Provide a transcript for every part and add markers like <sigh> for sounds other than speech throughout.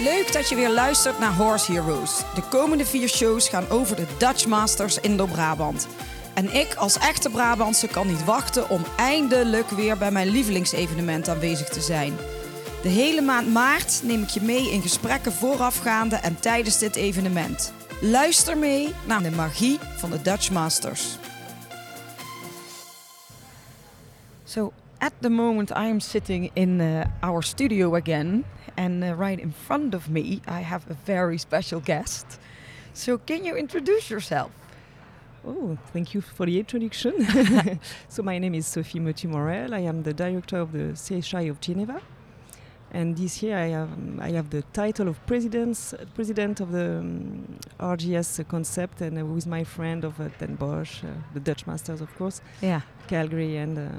Leuk dat je weer luistert naar Horse Heroes. De komende vier shows gaan over de Dutch Masters in Brabant. En ik als echte Brabantse kan niet wachten om eindelijk weer bij mijn lievelingsevenement aanwezig te zijn. De hele maand maart neem ik je mee in gesprekken voorafgaande en tijdens dit evenement. Luister mee naar de magie van de Dutch Masters. So at the moment I am sitting in uh, our studio again and uh, right in front of me I have a very special guest. So can you introduce yourself? Oh, thank you for the introduction. <laughs> <laughs> so my name is Sophie Mottu Morel. I am the director of the CSI of Geneva. And this year I have, I have the title of presidents, president of the um, RGS concept and uh, with my friend of uh, Den Bosch, uh, the Dutch Masters of course, Yeah. Calgary and, uh,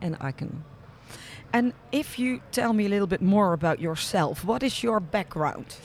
and Aachen. And if you tell me a little bit more about yourself, what is your background?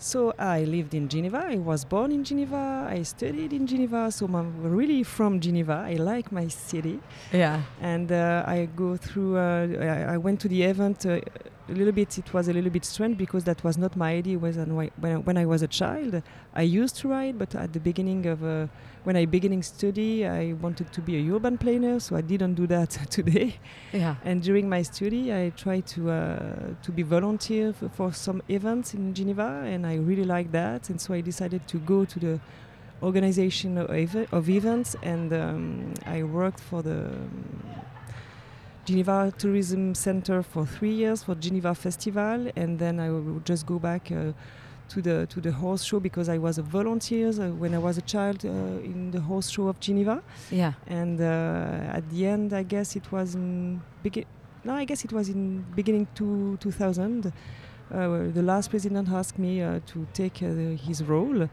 So I lived in Geneva. I was born in Geneva. I studied in Geneva. So I'm really from Geneva. I like my city. Yeah. and uh, I go through. Uh, I, went to the event uh, a little bit. It was a little bit strange because that was not my idea. Was when I, when I was a child, I used to ride, but at the beginning of uh, when I beginning study, I wanted to be a urban planner, so I didn't do that <laughs> today. Yeah. And during my study, I tried to uh, to be volunteer for some events in Geneva, and I really liked that. And so I decided to go to the organization of, ev- of events, and um, I worked for the um, Geneva Tourism Center for three years for Geneva Festival, and then I would just go back. Uh, to the to the horse show because I was a volunteer uh, when I was a child uh, in the horse show of Geneva Yeah. and uh, at the end i guess it was in begin no i guess it was in beginning to 2000 uh, where the last president asked me uh, to take uh, his role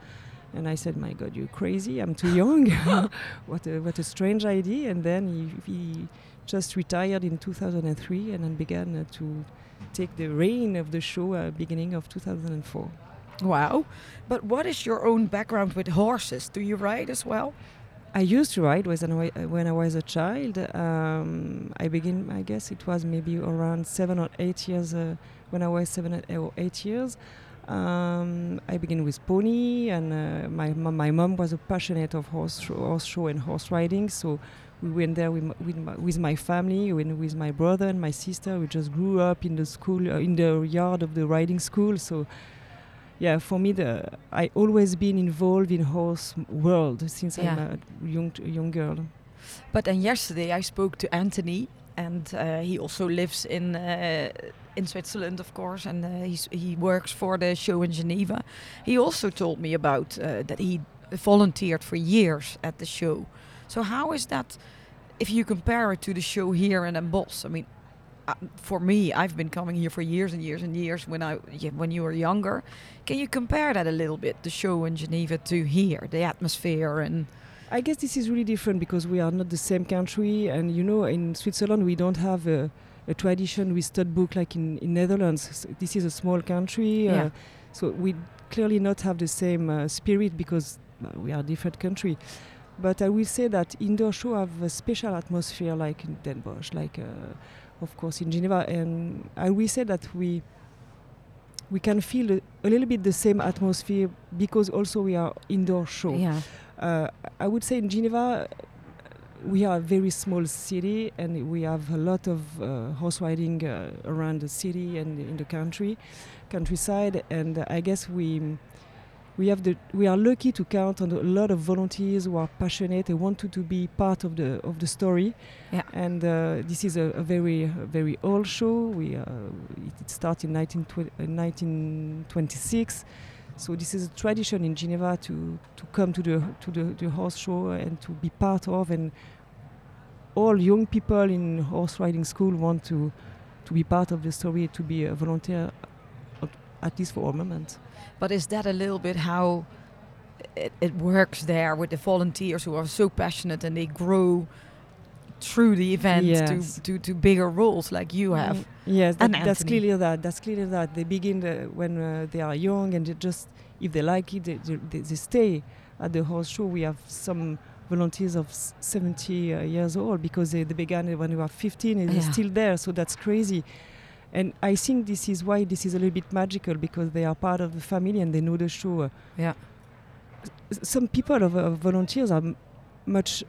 and i said my god you're crazy i'm too <laughs> young <laughs> what a what a strange idea and then he, he just retired in 2003 and then began uh, to take the reign of the show uh, beginning of 2004 Wow. But what is your own background with horses? Do you ride as well? I used to ride when I- when I was a child. Um, I begin, I guess it was maybe around seven or eight years uh, when I was seven or eight years. Um, I began with pony, and uh, my mom, my mom was a passionate of horse show, horse show and horse riding. So we went there with my, with my, with my family, with, with my brother and my sister. We just grew up in the school, uh, in the yard of the riding school. So yeah, for me, the I always been involved in horse world since Yeah. I'm a young young girl. But then yesterday I spoke to Anthony, and uh, he also lives in uh, in Switzerland, of course, and uh, he works for the show in Geneva. He also told me about uh, that he volunteered for years at the show. So how is that? If you compare it to the show here in Bosch, I mean, uh, for me, I've been coming here for years and years and years. When I when you were younger, can you compare that a little bit? The show in Geneva to here, the atmosphere and I guess this is really different because we are not the same country, and you know, in Switzerland we don't have a, a tradition with stud book like in in Netherlands. This is a small country, Yeah. uh, so we clearly not have the same uh, spirit because uh, we are a different country. But I will say that indoor show have a special atmosphere, like in Den Bosch, like uh, of course in Geneva, and I will say that we we can feel a, a little bit the same atmosphere because also we are indoor show. yeah, Uh, I would say in Geneva, we are a very small city and we have a lot of uh, horse riding uh, around the city and in the country, countryside. And I guess we we have the we are lucky to count on a lot of volunteers who are passionate and want to, to be part of the of the story. Yeah. And uh, this is a, a very a very old show. We uh, it, started in 1920, uh, 1926. So this is a tradition in Geneva to, to come to the to the, the horse show and to be part of and all young people in horse riding school want to to be part of the story to be a volunteer at, least for a moment. But is that a little bit how it, it works there with the volunteers who are so passionate and they grow through the event Yes. to, to, to bigger roles like you have? Mm, Yes, that, that's clearly that. That's clearly that. They begin uh, when uh, they are young and they just, if they like it, they, they, they stay at the horse show. We have some volunteers of 70 uh, years old because they, they began when they were 15 and Yeah. they're still there. So that's crazy. and I think this is why this is a little bit magical because they are part of the family and they know the show. Yeah. S- Some people of uh, volunteers are m- much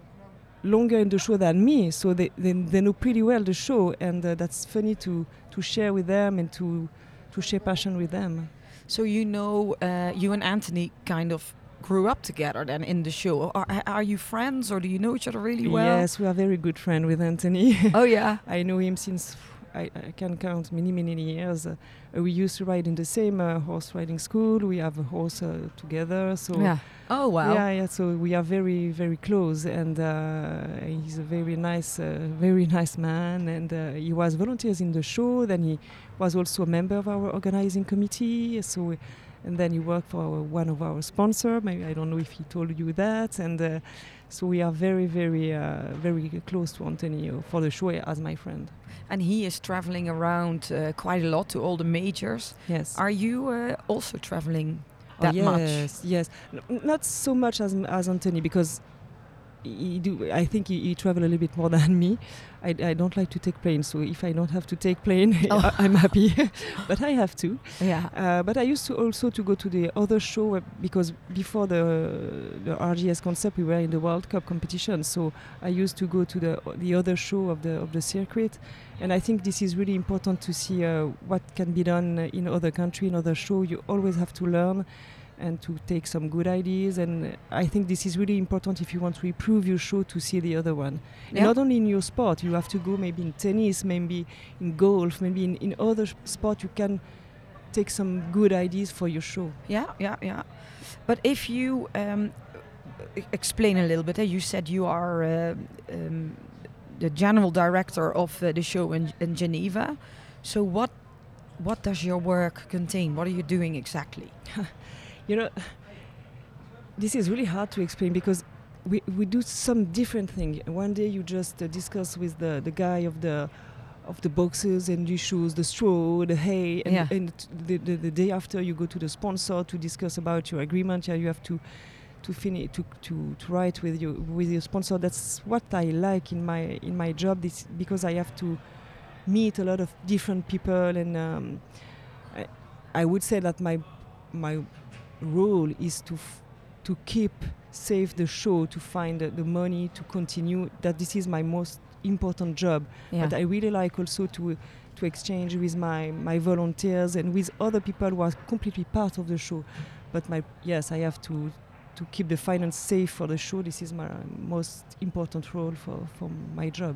longer in the show than me, so they, they, they know pretty well the show, and uh, that's funny to, to share with them and to to share passion with them. So you know, uh, you and Anthony kind of grew up together then in the show. Are, are you friends or do you know each other really well? Yes, we are very good friends with Anthony. Oh yeah. <laughs> I know him since I, I can count many many years. Uh, we used to ride in the same uh, horse riding school. We have a horse uh, together, so Yeah. Oh wow. yeah, yeah. So we are very very close, and uh, he's a very nice, uh, very <laughs> nice man. And uh, he was volunteers in the show. Then he was also a member of our organizing committee. So. and then he worked for our, one of our sponsors. Maybe I don't know if he told you that. And uh, so we are very, very, uh, very close to Anthony uh, for the show as my friend. And he is traveling around uh, quite a lot to all the majors. Yes. Are you uh, also traveling Oh, that much? yes, Yes, N- not so much as as Anthony because he do. I think he, he travel a little bit more <laughs> than me. I, I don't like to take plane, so if I don't have to take plane, <laughs> Oh. I, I'm happy. <laughs> but I have to. Yeah. Uh, but I used to also to go to the other show uh, because before the the RGS concept, we were in the World Cup competition. So I used to go to the the other show of the of the circuit, and I think this is really important to see uh, what can be done in other country, in other show. You always have to learn and to take some good ideas. And I think this is really important if you want to improve your show to see the other one. Yeah. not only in your sport, you have to go maybe in tennis, maybe in golf, maybe in, in other sport you can take some good ideas for your show. Yeah, yeah, yeah. But if you um, explain a little bit, eh, you said you are uh, um, the general director of uh, the show in, in Geneva. So what what does your work contain? What are you doing exactly? <laughs> You know, this is really hard to explain because we, we do some different thing. One day you just uh, discuss with the, the guy of the of the boxes and you choose the straw, the hay, and, Yeah. and the, the, the day after you go to the sponsor to discuss about your agreement. Yeah, you have to to finish to, to, to write with your with your sponsor. That's what I like in my in my job. This because I have to meet a lot of different people and um, I, I would say that my my role is to f- to keep save the show to find the, the money to continue that this is my most important job Yeah. but I really like also to to exchange with my my volunteers and with other people who are completely part of the show but my yes I have to to keep the finance safe for the show this is my most important role for for my job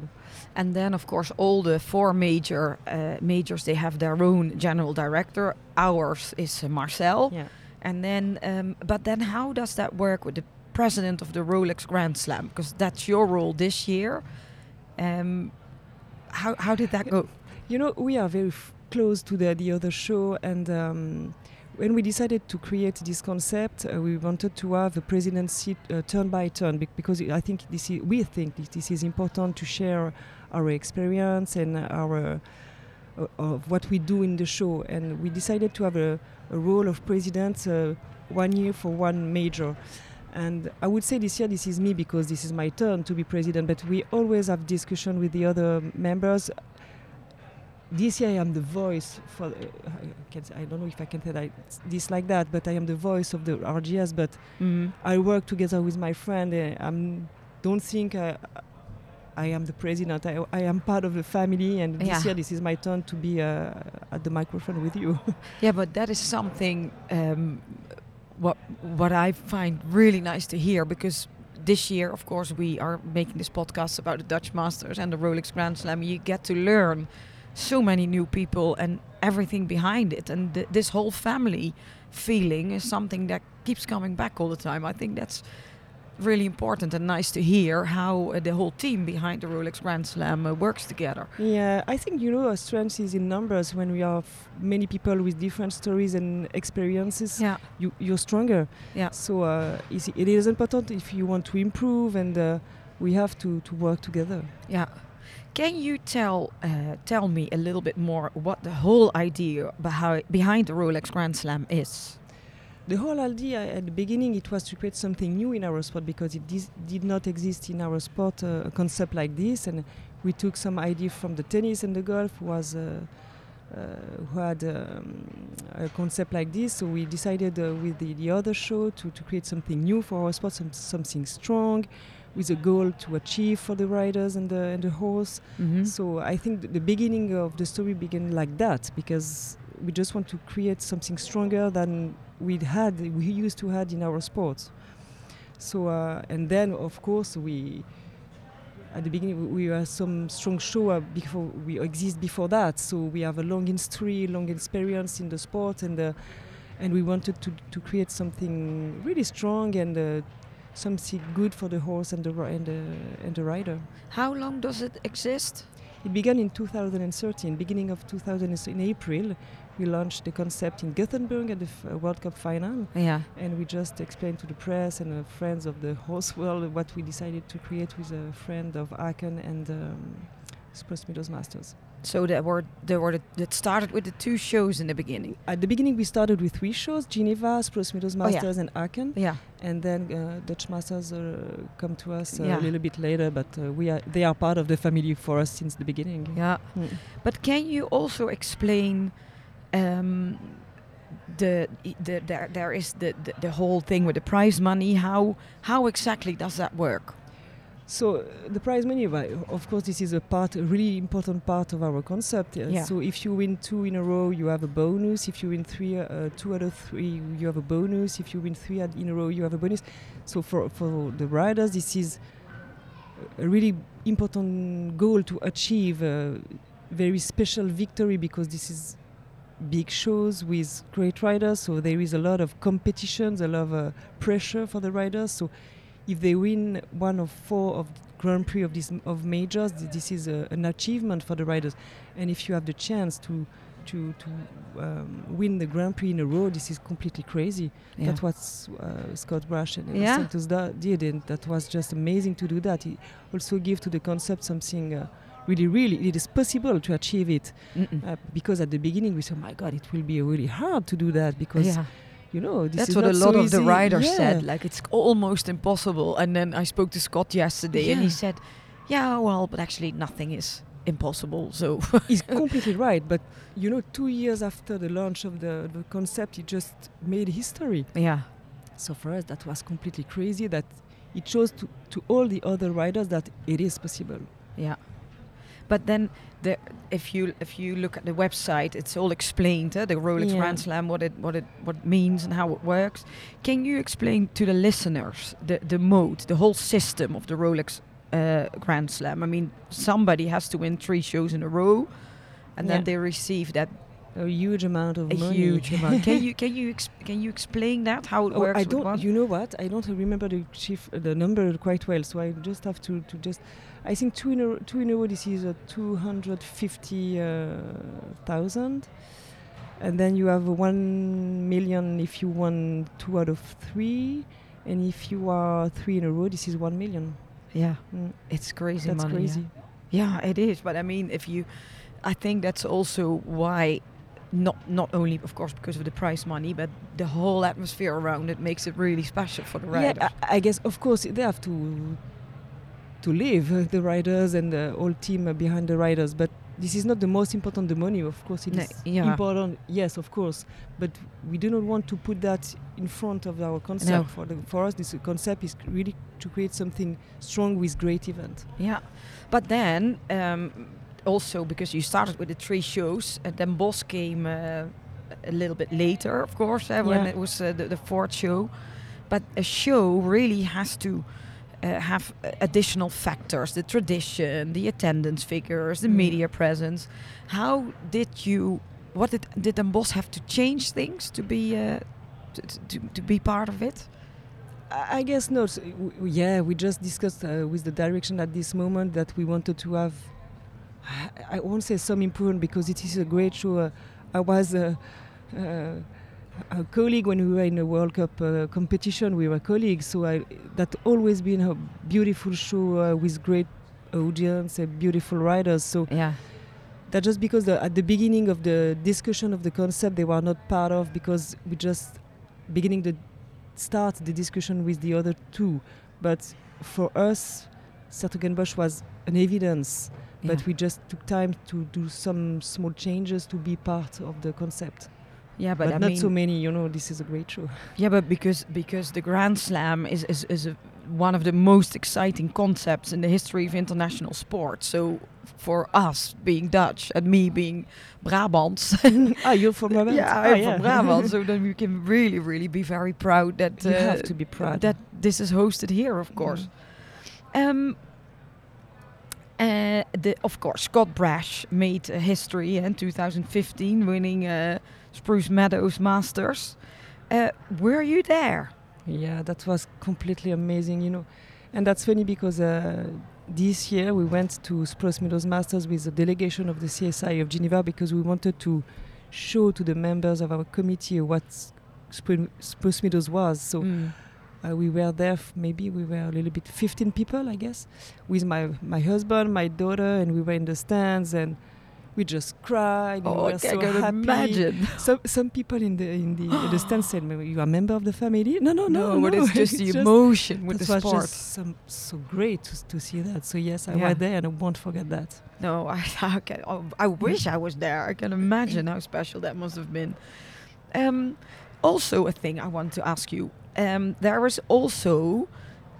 And then, of course, all the four major uh, majors they have their own general director. Ours is uh, Marcel. yeah And then, um, but then, how does that work with the president of the Rolex Grand Slam? Because that's your role this year. Um, how how did that go? You know, we are very close to the, the other show, and um, when we decided to create this concept, uh, we wanted to have a presidency uh, turn by turn bec- because I think this is, we think this is important to share our experience and our uh, of what we do in the show, and we decided to have a, a role of president uh, one year for one major. And I would say this year this is me because this is my turn to be president. But we always have discussion with the other members. This year I am the voice for. Uh, I, can I don't know if I can say that this like that, but I am the voice of the RGS. But Mm. I work together with my friend. Uh, I don't think I, I am the president. I, I am part of the family, and this year this is my turn to be uh, at the microphone with you. <laughs> Yeah, but that is something um, what what I find really nice to hear because this year, of course, we are making this podcast about the Dutch Masters and the Rolex Grand Slam. You get to learn so many new people and everything behind it, and th- this whole family feeling is something that keeps coming back all the time. I think that's really important and nice to hear how uh, the whole team behind the Rolex Grand Slam uh, works together. Yeah, I think you know our strength is in numbers. When we have many people with different stories and experiences, Yeah. you, you're stronger. Yeah. So uh, it is important if you want to improve, and uh, we have to, to work together. Yeah. Can you tell uh, tell me a little bit more what the whole idea behind behind the Rolex Grand Slam is? The whole idea at the beginning it was to create something new in our sport because it dis- did not exist in our sport uh, a concept like this, and we took some idea from the tennis and the golf was. Uh, who had um, a concept like this. So we decided uh, with the, the other show to, to create something new for our sport, some, something strong, with a goal to achieve for the riders and the and the horse. Mhm. So I think th- the beginning of the story began like that because we just want to create something stronger than we'd had we used to had in our sports. So uh, and then of course we at the beginning we, we were some strong show before we exist before that. So we have a long history, long experience in the sport, and uh, and we wanted to to create something really strong and. Uh, Something good for the horse and the and the and the rider. How long does it exist? It began in 2013, beginning of 2000 in April. We launched the concept in Gothenburg at the f- uh, World Cup final, Yeah. and we just explained to the press and uh, friends of the horse world what we decided to create with a friend of Aachen and um, Spruce Meadows Masters. So there were there were the, that started with the two shows in the beginning. At the beginning, we started with three shows: Geneva, Spruce Meadows Oh, yeah. Masters, and Aachen. Yeah. And then uh, Dutch Masters uh, come to us uh, Yeah. a little bit later, but uh, we are they are part of the family for us since the beginning. Yeah. Mm. But can you also explain um, the, the there there is the, the the whole thing with the prize money? How how exactly does that work? So uh, the prize money, of course, this is a part, a really important part of our concept. uh, Yeah. So if you win two in a row, you have a bonus. If you win three, uh, two out of three, you have a bonus. If you win three in a row, you have a bonus. So for for the riders, this is a really important goal to achieve. A very special victory because this is big shows with great riders. So there is a lot of competitions, a lot of uh, pressure for the riders. So if they win one of four of the Grand Prix of this of majors, th- this is a, an achievement for the riders. And if you have the chance to to to um, win the Grand Prix in a row, this is completely crazy. Yeah. That's what uh, Scott Brash and Yeah. Sanctos da- did, and that was just amazing to do that. He also gave to the concept something. Uh, Really, really, it is possible to achieve it uh, because at the beginning we said, "My God, it will be really hard to do that because yeah. you know this That's is what a lot so of the easy." riders Yeah. said. Like it's almost impossible. And then I spoke to Scott yesterday, and he said, "Yeah, well, but actually nothing is impossible." So <laughs> He's <laughs> completely right, but you know, two years after the launch of the, the concept, it just made history. yeah, So for us, that was completely crazy. That it shows to, to all the other riders that it is possible. yeah. But then, the, if you if you look at the website, it's all explained. Uh, the Rolex Yeah. Grand Slam, what it what it what it means and how it works. Can you explain to the listeners the the mode, the whole system of the Rolex uh, Grand Slam? I mean, somebody has to win three shows in a row, and then they receive that A huge amount of a money. huge <laughs> amount. Can you can you can you explain that how it Oh, works? I don't. one? You know what? I don't remember the chief, the number quite well. So I just have to, to just. I think two in a two in a row. This is a two hundred fifty thousand, and then you have one million if you won two out of three, and if you are three in a row, this is one million. yeah, Mm, it's crazy that's money. yeah. crazy. Yeah, it is. But I mean, if you, I think that's also why, not not only of course because of the prize money, but the whole atmosphere around it makes it really special for the riders. Yeah, I, I guess of course they have to to live uh, <laughs> the riders and the whole team uh, behind the riders, but this is not the most important. The money, of course, it No, is yeah. important. Yes, of course, but we do not want to put that in front of our concept. No. For the, for us, this concept is really to create something strong with great event. Yeah, but then um, also because you started with the three shows, and then Bosch came uh, a little bit later, of course, uh, when Yeah. it was uh, the, the fourth show. But a show really has to uh, have uh, additional factors: the tradition, the attendance figures, the Mm. media presence. How did you? What did did Den Bosch have to change things to be uh, to, to, to be part of it? I guess not. So, w- w- yeah, we just discussed uh, with the direction at this moment that we wanted to have. I- I won't say some improvement because it is a great show. Uh, I was uh, uh, a colleague when we were in the World Cup uh, competition. We were colleagues, so I, that always been a beautiful show uh, with great audience and beautiful riders. So Yeah, that just because the, at the beginning of the discussion of the concept they were not part of because we just beginning to start the discussion with the other two but for us 's-Hertogenbosch was an evidence but we just took time to do some small changes to be part of the concept. Yeah, but, But, I not mean, so many, you know. This is a great show. <laughs> yeah, but because because the Grand Slam is is, is a, one of the most exciting concepts in the history of international sport. So for us being Dutch and me being Brabants, <laughs> ah, you're from Brabant. yeah, Ah, I'm from <laughs> Brabant, so then we can really really be very proud that you uh, have to be proud. that this is hosted here, of course. Um, uh, the, of course, Scott Brash made uh, history in 2015, winning uh, Spruce Meadows Masters. Uh, were you there? Yeah, that was completely amazing, you know. And that's funny because uh, this year we went to Spruce Meadows Masters with a delegation of the CSI of Geneva because we wanted to show to the members of our committee what Spru- Spruce Meadows was. So Mm. Uh, we were there, f- maybe we were a little bit 15 people, I guess, with my, my husband, my daughter, and we were in the stands and we just cried. Oh, we I were can so can happy. imagine. <laughs> Some some people in the in the, the <gasps> stand said, "You are a member of the family?" No, no, no, no but <laughs> it's just the emotion with the was just some, so great to, to see that. So yes, I Yeah. was there and I won't forget that. No, <laughs> I, I, can, oh, I wish I was there. I can imagine how special that must have been. Um, also, a thing I want to ask you. Um, there is also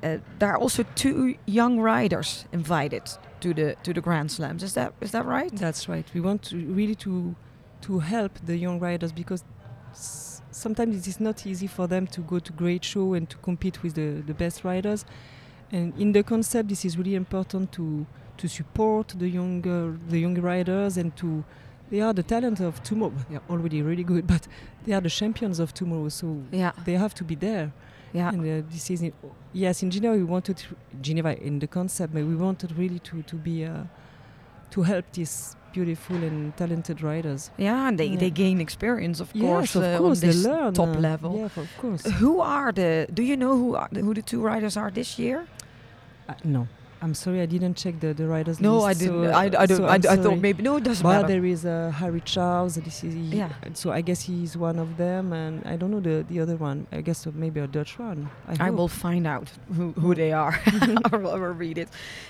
uh, there are also two young riders invited to the to the Grand Slams. Is that is that right? That's right. We want to really to to help the young riders because sometimes it is not easy for them to go to great show and to compete with the, the best riders. And in the concept, this is really important to to support the younger the young riders and to they are the talent of tomorrow. They are already really good, but they are the champions of tomorrow. So Yeah, they have to be there. yeah, And uh, this is in, yes, in Geneva we wanted to, Geneva in the concept, but we wanted really to to be uh, to help these beautiful and talented riders. yeah. And they, Yeah. they gain experience, of course, yes, of uh, course, they learn top uh, level. Yeah, of course. Who are the? Do you know who are the, who the two riders are this year? Uh, no, I'm sorry, I didn't check the, the riders No, list. I didn't. so, I, I don't. so I, thought maybe no. It doesn't But matter. there is uh, Harry Charles. This is he, Yeah. So I guess he's one of them, and I don't know the, the other one. I guess uh, maybe a Dutch one. I, I will find out who, who they are. <laughs> <laughs> I will I read it.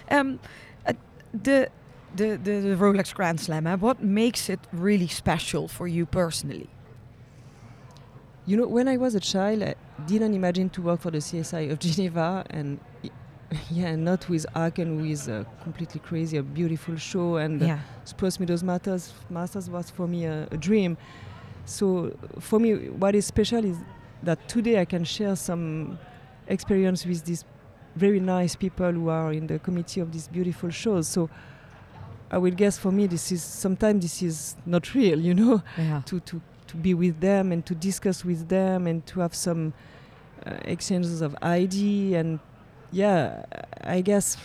Um, uh, the, the the the Rolex Grand Slam. eh, what makes it really special for you personally? You know, when I was a child, I didn't imagine to work for the CSI of <laughs> Geneva, and i- <laughs> yeah, not with Aachen, who is a completely crazy, a beautiful show, and yeah. Spruce Meadows Masters, Masters was for me a, a dream. So for me, what is special is that today I can share some experience with these very nice people who are in the committee of these beautiful shows. So I will guess for me, this is sometimes this is not real, you know Yeah. to, to, to be with them and to discuss with them and to have some uh, exchanges of ID and yeah I guess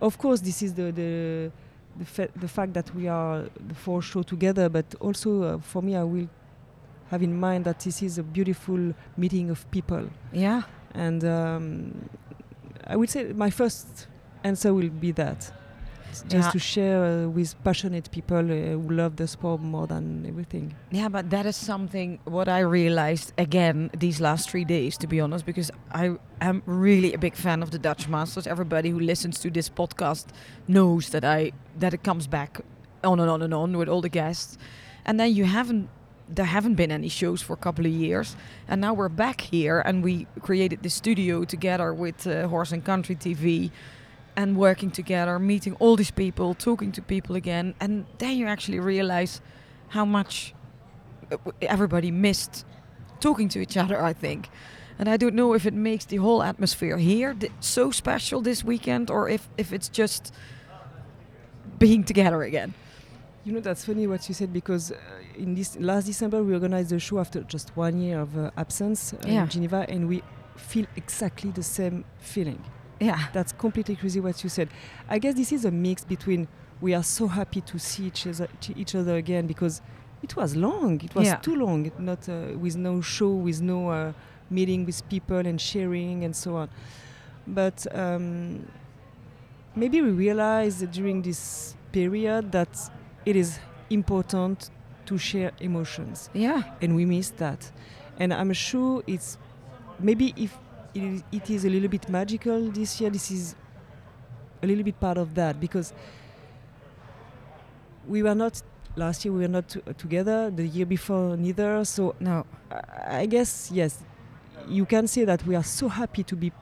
of course this is the the the, fa- the fact that we are the four show together but also uh, for me I will have in mind that this is a beautiful meeting of people Yeah. and um, I would say my first answer will be that just Yeah. to share uh, with passionate people uh, who love the sport more than everything. Yeah, but that is something what I realized again these last three days, to be honest, because I am really a big fan of the Dutch Masters. Everybody who listens to this podcast knows that I that it comes back on and on and on with all the guests, and then you haven't. There haven't been any shows for a couple of years, and now we're back here, and we created this studio together with uh, Horse and Country TV, and working together, meeting all these people, talking to people again, and then you actually realize how much uh, everybody missed talking to each other, I think. And I don't know if it makes the whole atmosphere here so special this weekend or if, if it's just being together again. You know, that's funny what you said because uh, in this last December we organized the show after just one year of uh, absence uh, Yeah. in Geneva, and we feel exactly the same feeling. Yeah. That's completely crazy what you said. I guess this is a mix between we are so happy to see each other, each other again because it was long. It was Yeah. too long. Not uh, with no show, with no uh, meeting with people and sharing and so on. But um, maybe we realized during this period that it is important to share emotions Yeah. and we missed that. And I'm sure it's maybe if it is, it is a little bit magical this year, this is a little bit part of that because we were not last year we were not to, together the year before neither. So no I, I guess yes you can say that we are so happy to be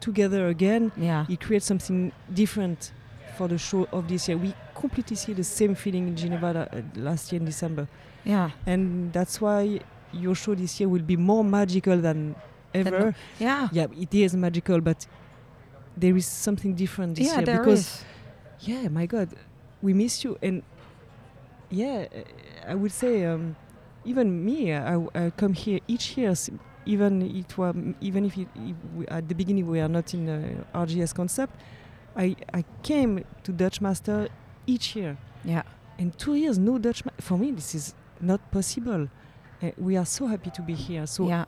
together again. Yeah. It creates something different for the show of this year. We completely see the same feeling in geneva la- uh, last year in december. Yeah. And that's why your show this year will be more magical than ever. Yeah. Yeah it is magical but there is something different this yeah year there because is. yeah my god we miss you and yeah i would say um, even me I, I come here each year even it was even if, it, if at the beginning we are not in uh, rgs concept i i came to dutch master each year. Yeah. And two years no dutch for me this is not possible. Uh, we are so happy to be here so yeah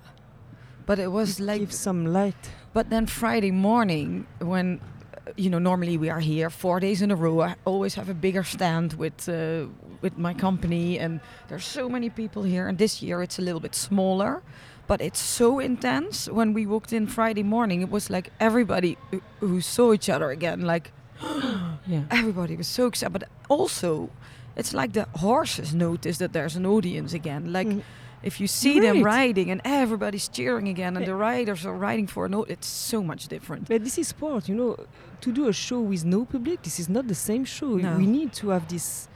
but it was it like gives some light But then Friday morning, when uh, you know normally we are here four days in a row, I always have a bigger stand with uh, with my company, and there's so many people here. And this year it's a little bit smaller, but it's so intense. When we walked in Friday morning, it was like everybody who, who saw each other again, like <gasps> yeah everybody was so excited. But also, it's like the horses notice that there's an audience again, like. Mm. If you see them riding and everybody's cheering again, and the riders are riding for a note, it's so much different. But this is sport, you know. To do a show with no public, this is not the same show. No. We need to have this,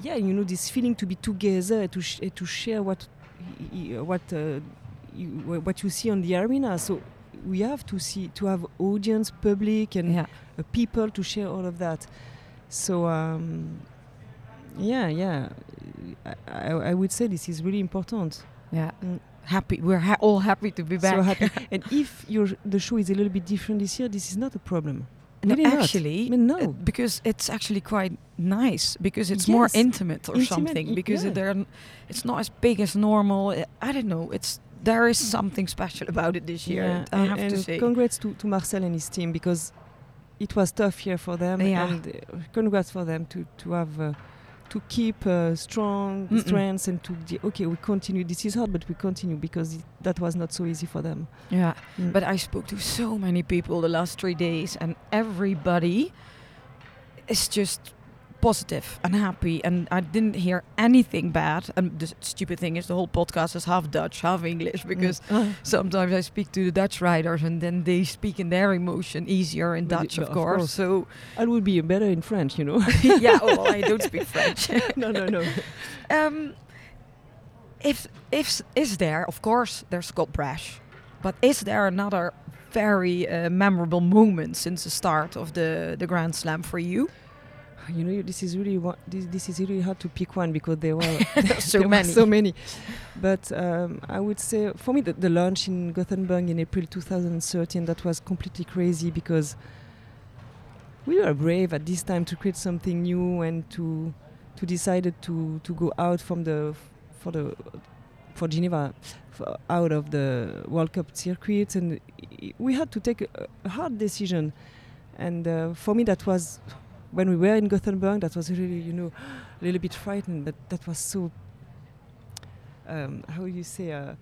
yeah, you know, this feeling to be together, to sh- to share what, what, uh, you, what you see on the arena. So we have to see to have audience, public, and Yeah, uh, people to share all of that. So um, yeah, yeah, I, I, I would say this is really important. yeah. Mm. Happy. We're ha- all happy to be back. So happy. <laughs> and if your the show is a little bit different this year, this is not a problem. No, Really not. actually, I mean, no. uh, because it's actually quite nice because it's more intimate or Intimate, something. Because yeah. they're, it's not as big as normal. Uh, I don't know. It's there is something special about it this year. Yeah, I and, have to and say. congrats to, to Marcel and his team because it was tough year for them. Yeah. And uh, congrats for them to to have uh, to keep uh, strong Mm-mm. strengths and to de- okay we continue. This is hard, but we continue because it, that was not so easy for them. Yeah, Mm. but I spoke to so many people the last three days, and everybody is just positive and happy. And I didn't hear anything bad. And the stupid thing is, the whole podcast is half Dutch, half English, because <laughs> Mm. sometimes I speak to the Dutch writers, and then they speak in their emotion easier in Dutch, of, of course. course. So I would be better in French, you know. <laughs> yeah, oh, well, I don't speak <laughs> French. no, no, no. Um, if if is there, of course, there's Scott Brash, but is there another very uh, memorable moment since the start of the the Grand Slam for you? You know, this is really wa- this, this is really hard to pick one because there were so <laughs> there were many. so many. But um, I would say for me the, the launch in Gothenburg in April 2013 that was completely crazy because we were brave at this time to create something new and to to decided to to go out from the for the for Geneva for out of the World Cup circuit and i- we had to take a, a hard decision and uh, for me that was when we were in Gothenburg that was really you know a little bit frightened but that was so um, how you say uh,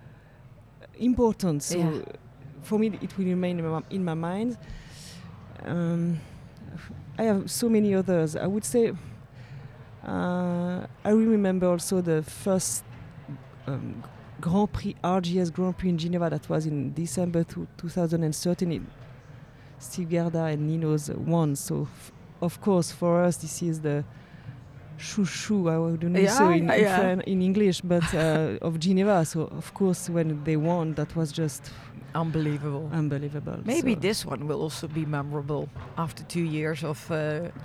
important. So Yeah. for me it will remain in my, in my mind. Um, I have so many others. I would say uh, I remember also the first um, Grand Prix RGS Grand Prix in Geneva that was in December two, 2013 Steve Guerdat and Nino's won so of course for us this is the chouchou I don't know so Yeah, in, in, yeah. In English but uh, of Geneva so of course when they won that was just Unbelievable. unbelievable Maybe so- this one will also be memorable after two years of uh,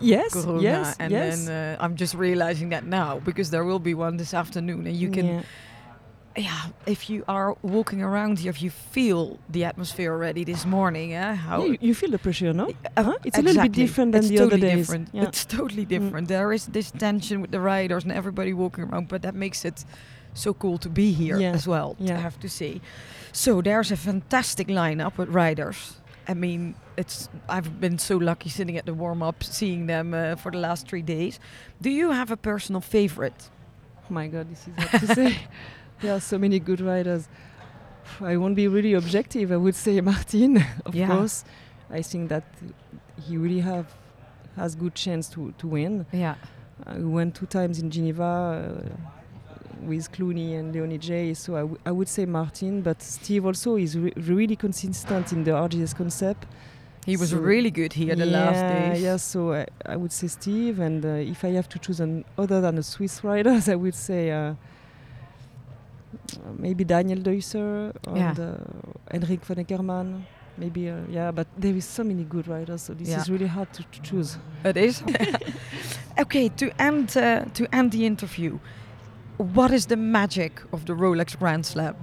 yes Corona, yes and yes then uh, I'm just realizing that now because there will be one this afternoon, and you can Yeah. Yeah, if you are walking around here, if you feel the atmosphere already this morning, eh, how Yeah, you, you feel the pressure no Uh, Huh? It's a little bit different than it's the totally other days. Different. Yeah. It's totally Mm. different. There is this tension with the riders and everybody walking around, but that makes it so cool to be here Yeah. as well. I have to say. So there's a fantastic lineup with riders. I mean, it's I've been so lucky sitting at the warm up, seeing them uh, for the last three days. Do you have a personal favorite? Oh my god, this is hard to say. <laughs> There are so many good riders. I won't be really objective. I would say Martin, <laughs> of Yeah. course. I think that he really have has good chance to to win. Yeah. Uh, we went two times in Geneva uh, with Clooney and Leone Jei So I, w- I would say Martin, but Steve also is re- really consistent in the RGS concept. He was So- really good here the yeah, last days. Yeah, so I, I would say Steve, and uh, if I have to choose an other than a Swiss rider, <laughs> I would say uh, maybe Daniel Deusser and Yeah. uh, Henrik von Eckermann. Maybe, uh, yeah, but there is so many good riders, so this Yeah. is really hard to, to choose. <laughs> It is. <laughs> okay, to end uh, to end the interview, what is the magic of the Rolex Grand Slam?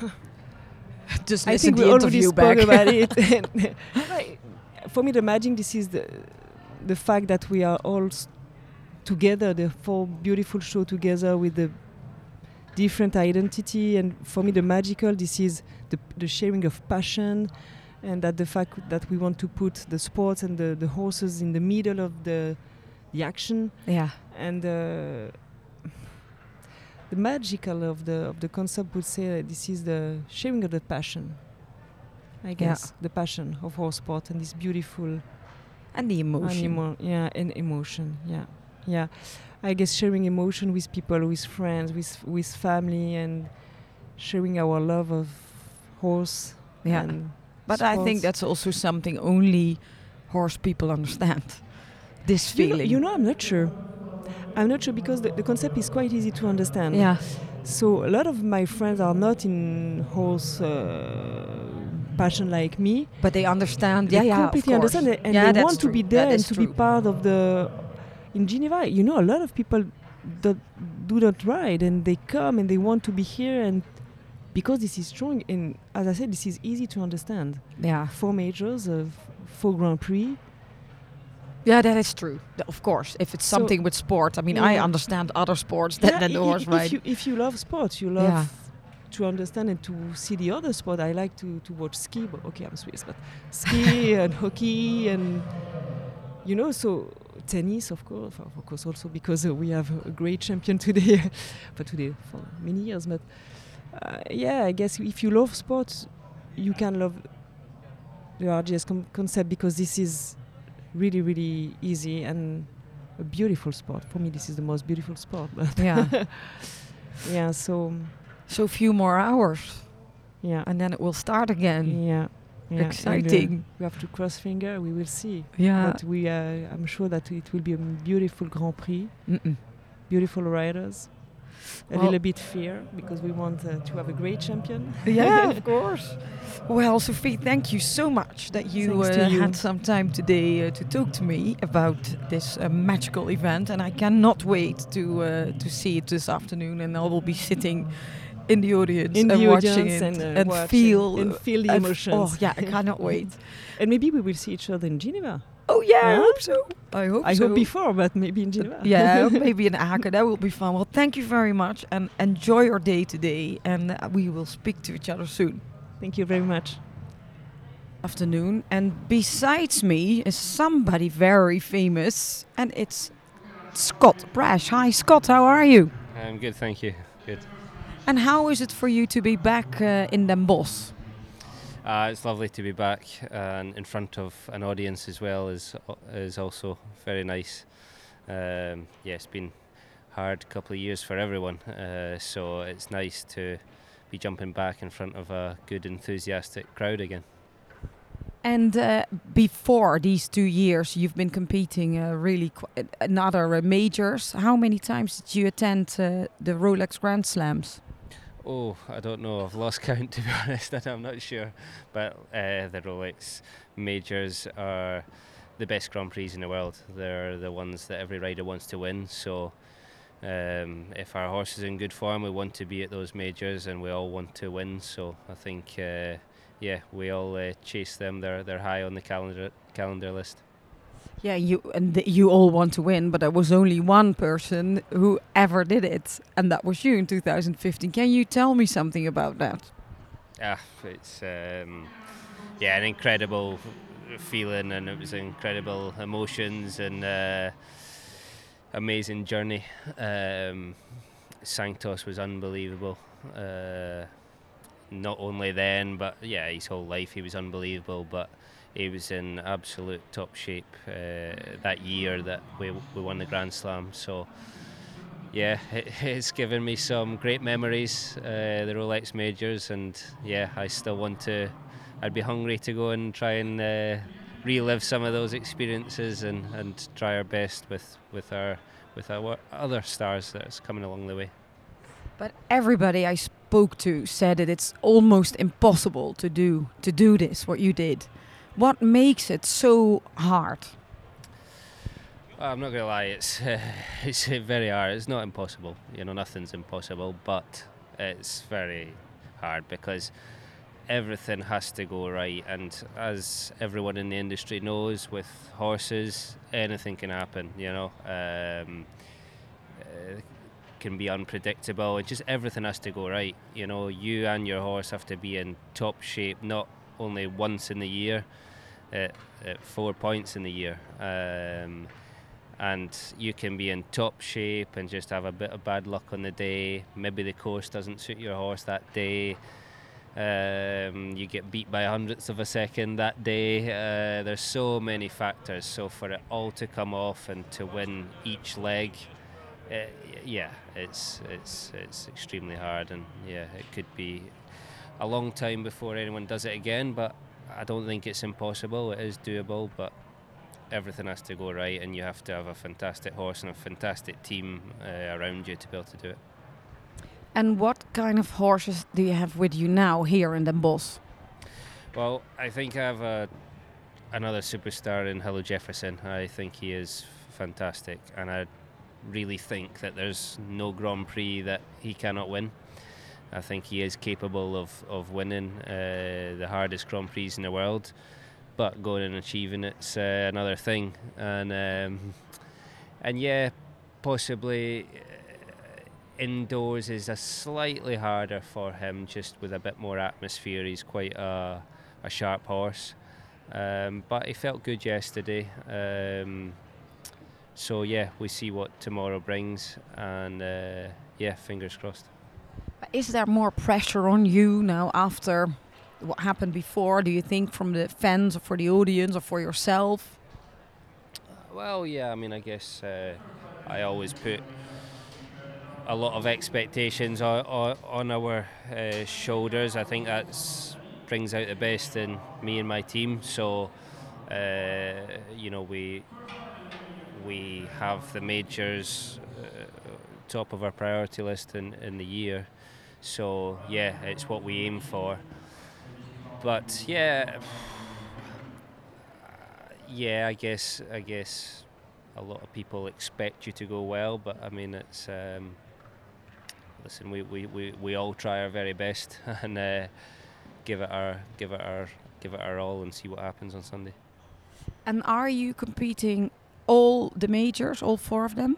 <laughs> Just I think the we already interview spoke about it. For me, the magic this is the the fact that we are all together, the four beautiful show together with the different identity, and for me, the magical this is the the sharing of passion, and that the fact that we want to put the sports and the, the horses in the middle of the the action yeah, and uh, the magical of the of the concept would say that this is the sharing of the passion. I guess the passion of horse sport and this beautiful and the emotion. animal, yeah, and emotion, yeah, yeah. I guess sharing emotion with people, with friends, with with family, and sharing our love of horse. Yeah, and but I think that's also something only horse people understand. <laughs> This You know, feeling. you know, I'm not sure. I'm not sure because the, the concept is quite easy to understand. yeah, So a lot of my friends are not in horse uh, passion like me. but they understand. They yeah, yeah, completely understand it, and Yeah, they want to true. be there and to be part of the. In Geneva, you know, a lot of people that do not ride, and they come and they want to be here, and because this is strong, and as I said, this is easy to understand. Yeah, Four majors, uh, four Grand Prix. yeah, that is true. Of course, if it's So- something with sport, I mean, I understand other sports than, Yeah, than the horse if ride. you, if you love sports, you love Yeah. to understand and to see the other sport. I like to, to watch ski, but okay, I'm Swiss, but ski <laughs> and hockey and you know, so tennis, of course, of course, also because uh, we have a great champion <laughs> today, but today for many years. But uh, yeah, I guess if you love sports, you can love the RGS com- concept because this is really, really easy and a beautiful sport. For me, this is the most beautiful sport. But yeah, <laughs> yeah, so so few more hours, yeah, and then it will start again. yeah, yeah. and, uh, Exciting. we have to cross finger. We will see. Yeah. But we, uh, I'm sure that it will be a beautiful Grand Prix, Mm-mm. beautiful riders. A Well- little bit fear because we want uh, to have a great champion. Yeah, <laughs> of course. Well, Sophie, thank you so much that you, uh, you. had some time today uh, to talk to me about this uh, magical event, and I cannot wait to uh, to see it this afternoon. And I will be sitting in the audience In and the watching audience it and, uh, and watch feel and feel the and f- emotions. Oh yeah, I cannot <laughs> wait. And maybe we will see each other in Geneva. Oh yeah, I hope so. I hope I so. hope before, but maybe in Geneva. <laughs> yeah, <laughs> maybe in Aachen. That will be fun. Well, thank you very much, and enjoy your day today. And uh, we will speak to each other soon. Thank you very much. afternoon and besides me is somebody very famous and it's Scott Brash. Hi Scott, how are you? I'm good, thank you. And how is it for you to be back uh, in Den Bosch? Uh, it's lovely to be back and in front of an audience as well is is also very nice. Um, yeah, it's been hard couple of years for everyone, uh, so it's nice to be jumping back in front of a good enthusiastic crowd again. And uh, before these two years, you've been competing uh, really qu- in other uh, majors. How many times did you attend uh, the Rolex Grand Slams? Oh, I don't know. I've lost count <laughs> to be honest, I'm not sure. But uh, the Rolex majors are the best Grand Prix in the world. They're the ones that every rider wants to win. So um, if our horse is in good form, we want to be at those majors, and we all want to win. So I think, uh, yeah, we all uh, chase them. They're they're high on the calendar calendar list. Yeah, you and you all want to win, but there was only one person who ever did it, and that was you in 2015. Can you tell me something about that? Ah, it's um, yeah, an incredible feeling, and it was incredible emotions and uh, amazing journey. Um, was unbelievable. Uh, not only then, but yeah, his whole life he was unbelievable. But he was in absolute top shape uh, that year that we we won the Grand Slam. So yeah, <laughs> it, it's given me some great memories, uh, the Rolex majors, and yeah, I still want to. I'd be hungry to go and try and uh, relive some of those experiences and, and try our best with, with our with our other stars that's coming along the way. But everybody I spoke to said that it's almost impossible to do to do this what you did. What makes it so hard? I'm not gonna lie, it's uh, <laughs> it's very hard. It's not impossible. You know, nothing's impossible, but it's very hard because everything has to go right. And as everyone in the industry knows, with horses, anything can happen. You know, um, uh, can be unpredictable. And just everything has to go right. You know, you and your horse have to be in top shape, not only once in the year, at, at four points in the year. Um, and you can be in top shape and just have a bit of bad luck on the day. Maybe the course doesn't suit your horse that day. Um, you get beat by hundredths of a second that day. Uh, there's so many factors. So for it all to come off and to win each leg, uh, yeah, it's it's it's extremely hard, and yeah, it could be a long time before anyone does it again. But I don't think it's impossible. It is doable, but everything has to go right, and you have to have a fantastic horse and a fantastic team uh, around you to be able to do it. And what kind of horses do you have with you now here in the Bosch? Well, I think I have a, another superstar in Hello Jefferson. I think he is fantastic, and I really think that there's no Grand Prix that he cannot win. I think he is capable of, of winning uh, the hardest Grand Prix in the world, but going and achieving it's uh, another thing. And um, and yeah, possibly indoors is a slightly harder for him, just with a bit more atmosphere. He's quite a, a sharp horse, um, but he felt good yesterday. Um, so yeah, we see what tomorrow brings, and uh, yeah, fingers crossed. Is there more pressure on you now after what happened before? Do you think from the fans, or for the audience, or for yourself? Well, yeah. I mean, I guess uh, I always put a lot of expectations on, on our uh, shoulders. I think that brings out the best in me and my team. So, uh, you know, we we have the majors uh, top of our priority list in, in the year. So yeah, it's what we aim for. But yeah, yeah, I guess I guess a lot of people expect you to go well, but I mean it's. Um, listen, we, we, we, we all try our very best <laughs> and uh, give it our give it our give it our all and see what happens on Sunday. And are you competing all the majors, all four of them?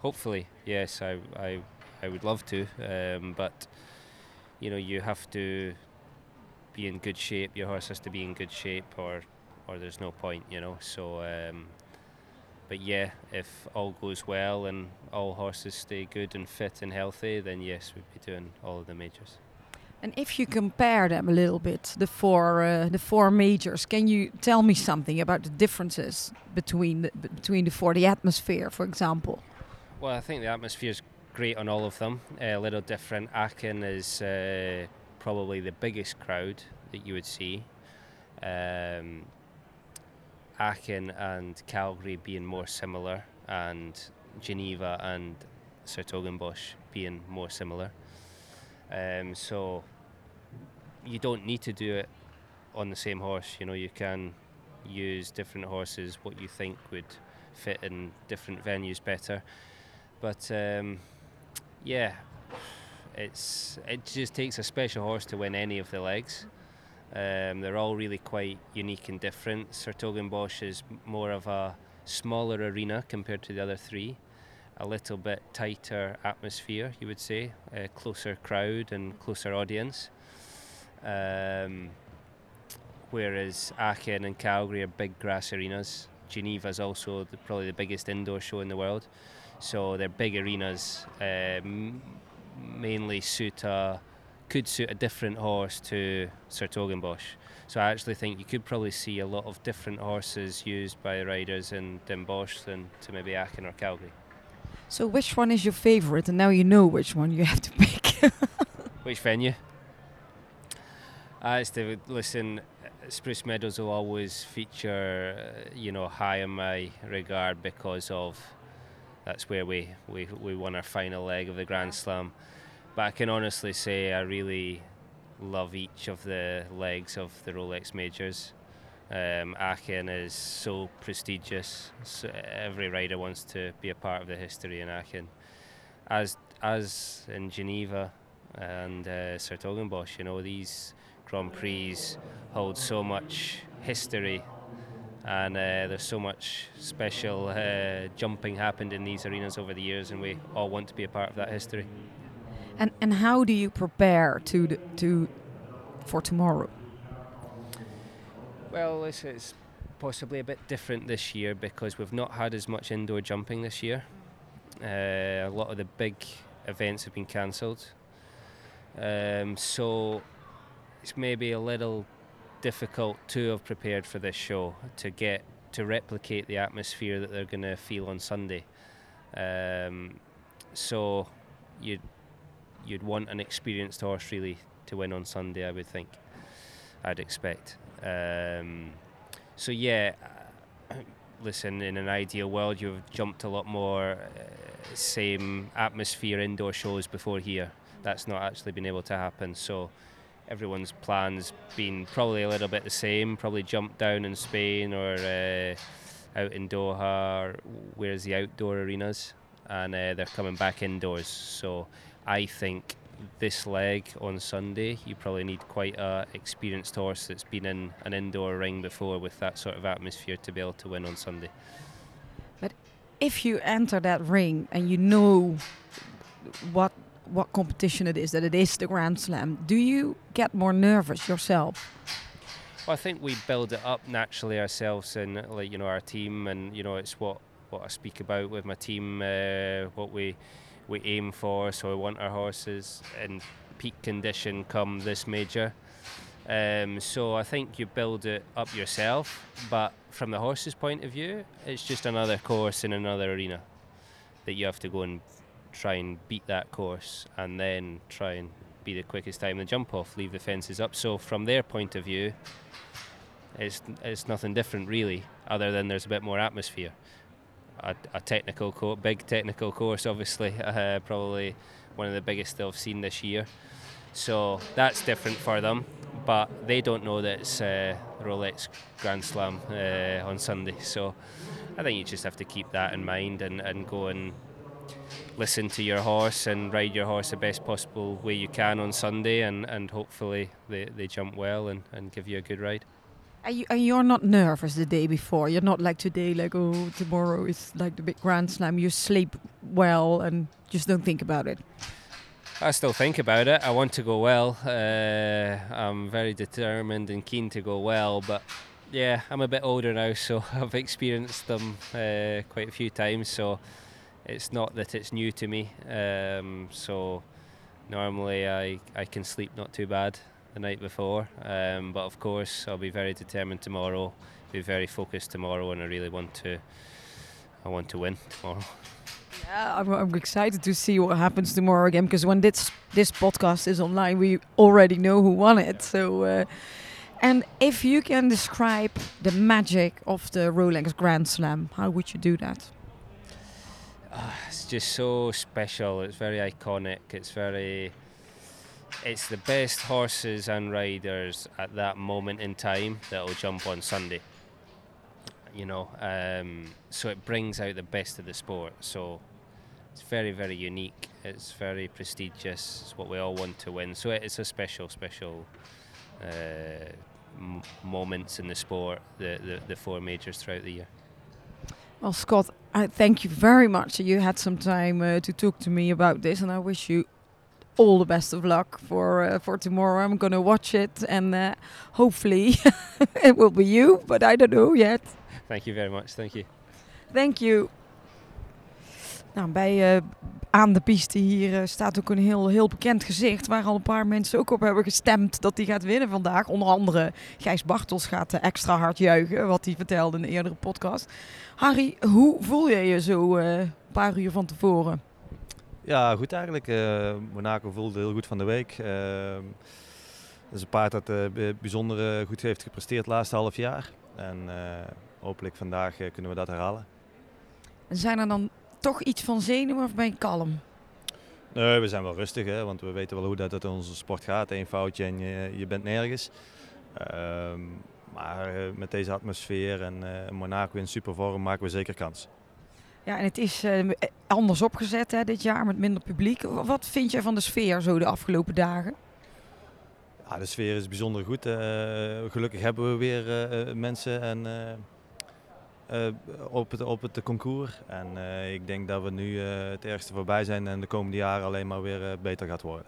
Hopefully, yes. I I, I would love to, um, but you know you have to be in good shape. Your horse has to be in good shape, or or there's no point. You know, so. Um, but yeah, if all goes well and all horses stay good and fit and healthy, then yes, we'd be doing all of the majors. And if you compare them a little bit, the four uh, the four majors, can you tell me something about the differences between the, between the four? The atmosphere, for example. Well, I think the atmosphere is great on all of them. A little different. Aachen is uh, probably the biggest crowd that you would see. Um, Aachen and Calgary being more similar, and Geneva and 's-Hertogenbosch being more similar. Um, so you don't need to do it on the same horse. You know, you can use different horses, what you think would fit in different venues better. But um, yeah, it's it just takes a special horse to win any of the legs. Um, they're all really quite unique and different. 's-Hertogenbosch is more of a smaller arena compared to the other three, a little bit tighter atmosphere, you would say, a closer crowd and closer audience. Um, whereas Aachen and Calgary are big grass arenas. Geneva is also the, probably the biggest indoor show in the world, so they're big arenas. Um, mainly suit a could suit a different horse to Sir 's-Hertogenbosch. So I actually think you could probably see a lot of different horses used by riders in Den Bosch than to maybe Aachen or Calgary. So which one is your favorite? And now you know which one you have to <laughs> pick. which venue? Uh, it's the, listen, Spruce Meadows will always feature, uh, you know, high in my regard because of that's where we, we, we won our final leg of the Grand Slam. But I can honestly say I really love each of the legs of the Rolex Majors. Um, Aachen is so prestigious. So every rider wants to be a part of the history in Aachen, as as in Geneva and uh, 's-Hertogenbosch. You know these Grand Prix hold so much history, and uh, there's so much special uh, jumping happened in these arenas over the years, and we all want to be a part of that history. And and how do you prepare to the, to for tomorrow? Well, it's, it's possibly a bit different this year because we've not had as much indoor jumping this year. Uh, a lot of the big events have been cancelled, um, so it's maybe a little difficult to have prepared for this show to get to replicate the atmosphere that they're going to feel on Sunday. Um, so you'd you'd want an experienced horse really to win on Sunday, I would think. I'd expect. Um, so yeah, <clears throat> listen. In an ideal world, you've jumped a lot more uh, same atmosphere indoor shows before here. That's not actually been able to happen. So everyone's plans been probably a little bit the same. Probably jumped down in Spain or uh, out in Doha, where's the outdoor arenas, and uh, they're coming back indoors. So I think this leg on Sunday, you probably need quite a experienced horse that's been in an indoor ring before with that sort of atmosphere to be able to win on Sunday. But if you enter that ring and you know what what competition it is, that it is the Grand Slam, do you get more nervous yourself? Well, I think we build it up naturally ourselves, and like you know our team, and you know it's what what I speak about with my team, uh, what we we aim for. So we want our horses in peak condition come this major. Um, so I think you build it up yourself, but from the horse's point of view, it's just another course in another arena that you have to go and try and beat that course, and then try and be the quickest time in the jump off, leave the fences up. So from their point of view, it's it's nothing different really, other than there's a bit more atmosphere a, a technical co- big technical course, obviously, <laughs> uh, probably one of the biggest they've seen this year. So that's different for them, but they don't know that it's uh, Rolex Grand Slam uh, on Sunday. So I think you just have to keep that in mind and, and go and listen to your horse and ride your horse the best possible way you can on Sunday, and, and hopefully they, they jump well and, and give you a good ride. And, you, are not nervous the day before. You're not like today, like oh, tomorrow is like the big Grand Slam. You sleep well and just don't think about it. I still think about it. I want to go well. Uh, I'm very determined and keen to go well, but yeah, I'm a bit older now, so <laughs> I've experienced them uh, quite a few times. So it's not that it's new to me. Um, so normally I I can sleep not too bad the night before. Um, but of course, I'll be very determined tomorrow. Be very focused tomorrow, and I really want to. I want to win tomorrow. Yeah, I'm, I'm excited to see what happens tomorrow again because when this this podcast is online, we already know who won it. So. Uh, and if you can describe the magic of the Rolex Grand Slam, how would you do that? Uh, it's just so special. It's very iconic. It's very it's the best horses and riders at that moment in time that'll jump on Sunday. You know, um, so it brings out the best of the sport. So it's very, very unique. It's very prestigious. It's what we all want to win. So it's a special, special uh, m- moments in the sport. The, the the four majors throughout the year. Well, Scott, I thank you very much that you had some time uh, to talk to me about this, and I wish you all the best of luck for uh, for tomorrow. I'm gonna watch it, and uh, hopefully <laughs> it will be you, but I don't know yet. Thank you very much. Thank you. Thank you. Nou, bij uh, aan de piste hier eh, staat ook een heel, heel bekend gezicht. Waar al een paar mensen ook op hebben gestemd dat hij gaat winnen vandaag. Onder andere Gijs Bartels gaat eh, extra hard juichen. Wat hij vertelde in een eerdere podcast. Harry, hoe voel je je zo eh, een paar uur van tevoren? Ja, goed eigenlijk. Monaco voelde heel goed van de week. Uh, dat is een paard dat bijzonder goed heeft gepresteerd het laatste half jaar. En hopelijk vandaag kunnen we dat herhalen. En zijn er dan toch iets van zenuwen of ben je kalm? Nee, we zijn wel rustig, hè, want we weten wel hoe dat het in onze sport gaat. Eén foutje en je, je bent nergens. Ehm, maar met deze atmosfeer en Monaco in supervorm maken we zeker kans. Ja, en het is uh, anders opgezet hè, dit jaar met minder publiek. Wat vind je van de sfeer zo de afgelopen dagen? Ja, de sfeer is bijzonder goed. Gelukkig hebben we weer mensen en, op, het, op het concours. En ik denk dat we nu het ergste voorbij zijn en de komende jaren alleen maar weer beter gaat worden.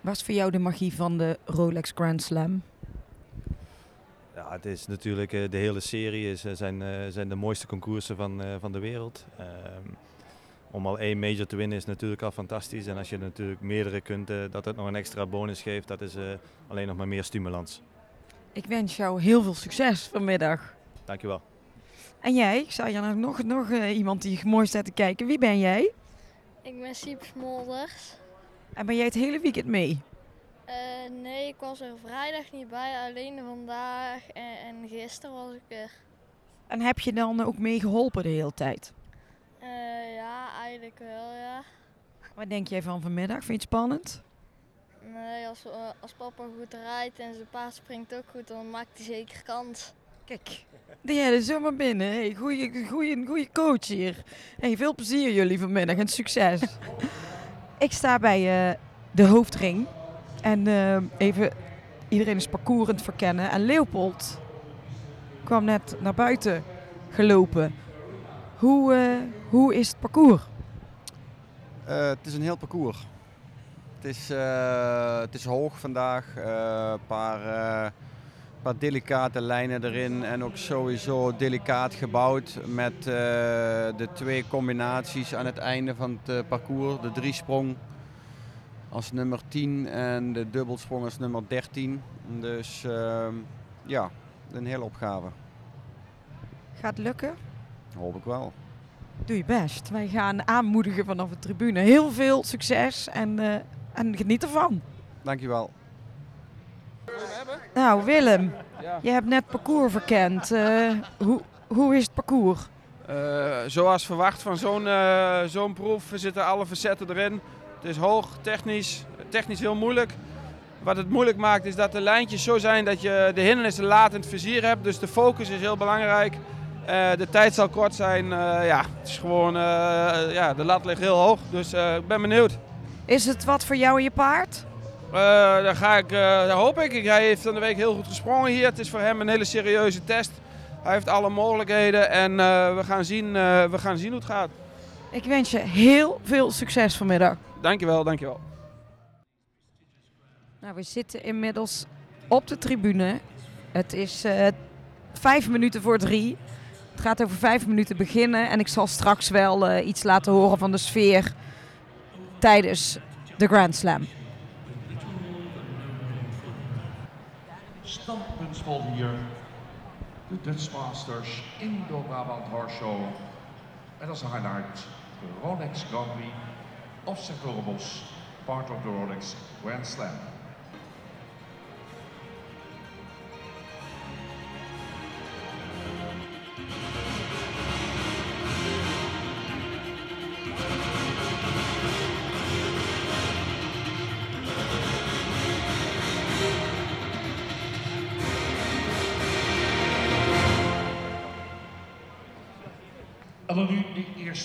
Wat is voor jou de magie van de Rolex Grand Slam? Ja, het is natuurlijk de hele serie is, zijn, zijn de mooiste concoursen van, van de wereld. Um, om al één major te winnen is natuurlijk al fantastisch. En als je natuurlijk meerdere kunt, dat het nog een extra bonus geeft, dat is alleen nog maar meer stimulans. Ik wens jou heel veel succes vanmiddag. Dankjewel. En jij? Ik zou je nog, nog iemand die mooi staat te kijken. Wie ben jij? Ik ben Siep Smolders. En ben jij het hele weekend mee? Uh, nee, ik was er vrijdag niet bij, alleen vandaag en, en gisteren was ik er. En heb je dan ook mee geholpen de hele tijd? Uh, ja, eigenlijk wel, ja. Wat denk jij van vanmiddag? Vind je het spannend? Nee, als, uh, als papa goed rijdt en zijn paard springt ook goed, dan maakt hij zeker kans. Kijk, die jij er zomaar binnen. Hey, goeie, goeie, coach hier. Hey, veel plezier jullie vanmiddag en succes. <laughs> ik sta bij de hoofdring. En uh, even iedereen is het verkennen. En Leopold kwam net naar buiten gelopen. Hoe, uh, hoe is het parcours? Het is een heel parcours. Het is, het is hoog vandaag. Een paar, paar delicate lijnen erin. En ook sowieso delicaat gebouwd met de twee combinaties aan het einde van het parcours. De driesprong als nummer 10 en de dubbelsprong als nummer 13. Dus uh, ja, een hele opgave. Gaat lukken? Hoop ik wel. Doe je best. Wij gaan aanmoedigen vanaf de tribune. Heel veel succes en, uh, en geniet ervan. Dankjewel. Nou Willem, ja. je hebt net parcours verkend. Uh, hoe, hoe is het parcours? Uh, zoals verwacht van zo'n zo'n proef zitten alle facetten erin. Het is hoog, technisch, technisch heel moeilijk. Wat het moeilijk maakt is dat de lijntjes zo zijn dat je de hindernissen laat in het vizier hebt. Dus de focus is heel belangrijk. De tijd zal kort zijn. Ja, het is gewoon, ja, de lat ligt heel hoog. Dus ik ben benieuwd. Is het wat voor jou en je paard? Daar, ga ik, daar hoop ik. Hij heeft van de week heel goed gesprongen hier. Het is voor hem een hele serieuze test. Hij heeft alle mogelijkheden en we, gaan zien, we gaan zien hoe het gaat. Ik wens je heel veel succes vanmiddag. Dankjewel, dankjewel. Nou, we zitten inmiddels op de tribune. Het is uh, vijf minuten voor drie. Het gaat over vijf minuten beginnen. En ik zal straks wel uh, iets laten horen van de sfeer tijdens de Grand Slam. Standpuntsvol hier. De Dutch Masters Indo-Brabant Horse Show. En als highlight de Rolex Grand Prix Offset Robles, part of the Rolex Grand Slam.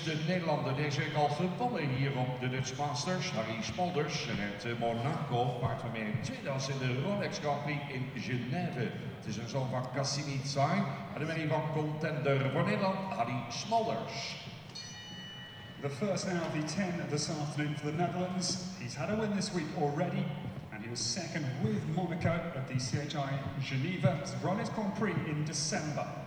De Nederlander deze week al gewonnen hier op de Dutch Masters. Harry Smolders uit Monaco, paard waarmee in tweede in de Rolex Grand Prix in Genève. Het is een zoon van Cassini Zain en de mening van contender voor Nederland, Harry Smolders. The first RV10 this afternoon for the Netherlands. He's had a win this week already and he was second with Monaco at the CHI Geneva Rolex Grand Prix in December.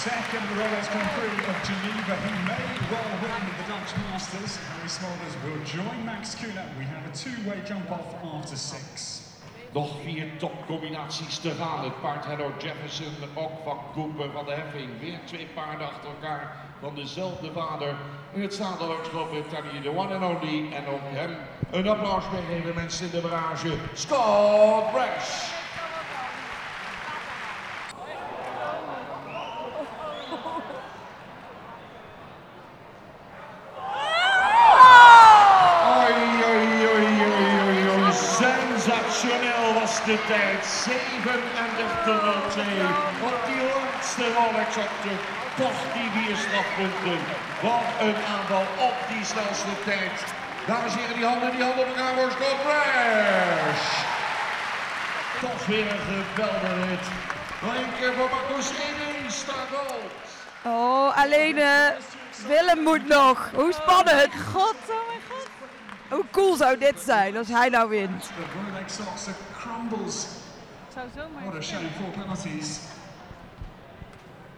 Second Rolex Grand Prix of Geneva. He may well win the Dutch Masters. Harry Smolders will join Max Kuhner. We have a two-way jump off after six. Nog vier topcombinaties te gaan. Het paard Hello Jefferson, ook van Cooper van de Heffing. Weer twee paarden achter elkaar van dezelfde vader. In het zadelhoogschap met Tony de one and only. En ook hem een applaus meegeven mensen in de barrage. Scott Brash. Op die laatste de toch die vier strafpunten. Wat een aanval op die snelste tijd. Dames en heren, die handen, die handen op elkaar voor Scott Brash. Toch weer een geweldige hit. Nog een keer voor Marcus Edens, staat gold. Oh, alleen eh, Willem moet nog. Hoe spannend. God, oh mijn god. Hoe cool zou dit zijn als hij nou wint? Crumbles. What a shame, four penalties.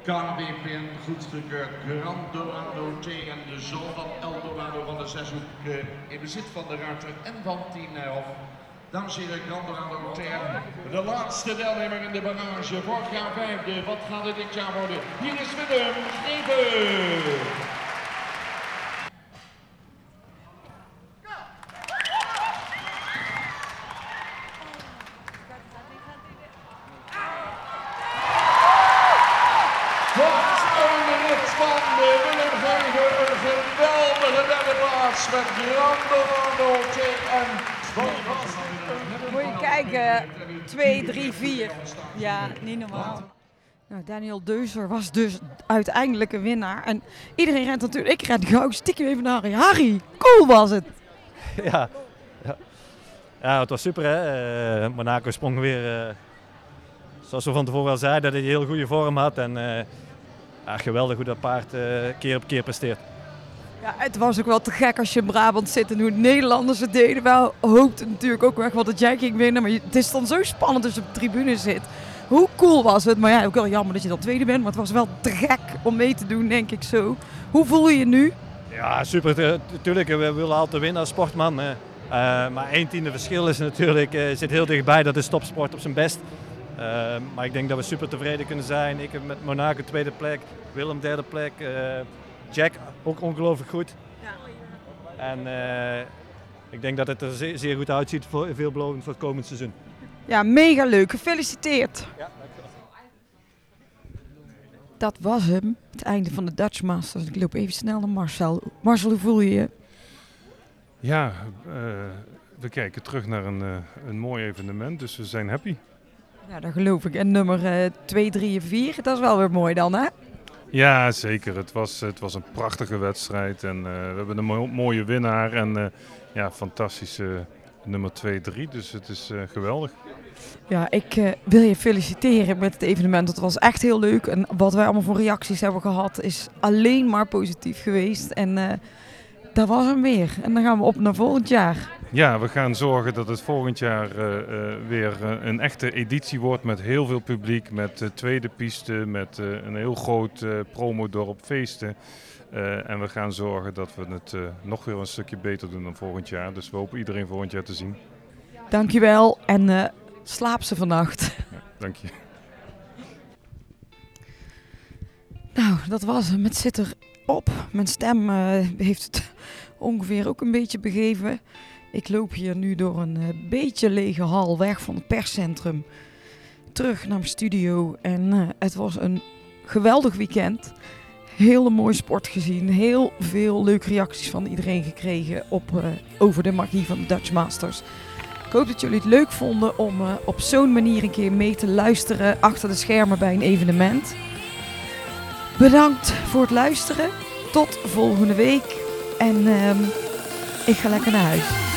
KNWPN goedgekeurd. Grand Dorado tegen de zoon van Eldorado van de zeshoek eh, in bezit van de ruiter en van 10-11. Dames en heren, Grand Dorado tegen de laatste deelnemer in de barrage. Vorig jaar vijfde, wat gaat het dit jaar worden? Hier is Willem Greven. Wat een rit van de Willem Geven. Een geweldige plaats met? Moet je kijken. 2, 3, 4. Ja, niet normaal. Nou, Daniel Deuzer was dus uiteindelijk een winnaar. En iedereen rent natuurlijk. Ik ren gauw stiekem even naar Harry. Harry, cool was het. <laughs> ja. ja. Ja, het was super hè. Eh, Monaco sprong weer, eh, zoals we van tevoren al zeiden, dat hij heel goede vorm had. En eh, ja, geweldig hoe dat paard eh, keer op keer presteert. Ja, het was ook wel te gek als je in Brabant zit en hoe de Nederlanders het deden. Wel hoopte natuurlijk ook weg wat dat jij ging winnen. Maar het is dan zo spannend als je op de tribune zit. Hoe cool was het? Maar ja, ook wel jammer dat je dan tweede bent. Maar het was wel te gek om mee te doen, denk ik zo. Hoe voel je je nu? Ja, super. Natuurlijk, we willen altijd winnen als sportman. Eh, maar één tiende verschil is natuurlijk, eh, zit heel dichtbij. Dat is topsport op zijn best. Eh, maar ik denk dat we super tevreden kunnen zijn. Ik heb met Monaco tweede plek, Willem derde plek, Jack ook ongelooflijk goed. En eh, ik denk dat het er zeer, zeer goed uitziet, voor, veelbelovend voor het komend seizoen. Ja, mega leuk. Gefeliciteerd. Dat was hem. Het einde van de Dutch Masters. Ik loop even snel naar Marcel. Marcel, hoe voel je je? Ja, eh, we kijken terug naar een, eh, een mooi evenement, dus we zijn happy. Ja, dat geloof ik. En nummer eh 2, 3 en 4, dat is wel weer mooi dan, hè? Ja, zeker. Het was, het was een prachtige wedstrijd en eh, we hebben een mo- mooie winnaar en eh, ja, fantastische nummer 2, 3. Dus het is eh, geweldig. Ja, ik wil je feliciteren met het evenement. Het was echt heel leuk. En wat wij allemaal voor reacties hebben gehad, is alleen maar positief geweest. En eh dat was hem weer. En dan gaan we op naar volgend jaar. Ja, we gaan zorgen dat het volgend jaar eh, eh, weer eh, een echte editie wordt met heel veel publiek, met tweede piste, met een heel groot eh, promodorp feesten. En we gaan zorgen dat we het nog weer een stukje beter doen dan volgend jaar. Dus we hopen iedereen volgend jaar te zien. Dankjewel en slaap ze vannacht. Dank je. Nou, dat was hem. Het zit erop. Mijn stem heeft het ongeveer ook een beetje begeven. Ik loop hier nu door een eh, beetje lege hal weg van het perscentrum. Terug naar mijn studio. En eh, het was een geweldig weekend. Hele mooie sport gezien. Heel veel leuke reacties van iedereen gekregen op, eh, over de magie van de Dutch Masters. Ik hoop dat jullie het leuk vonden om op zo'n manier een keer mee te luisteren achter de schermen bij een evenement. Bedankt voor het luisteren. Tot volgende week. En ehm, ik ga lekker naar huis.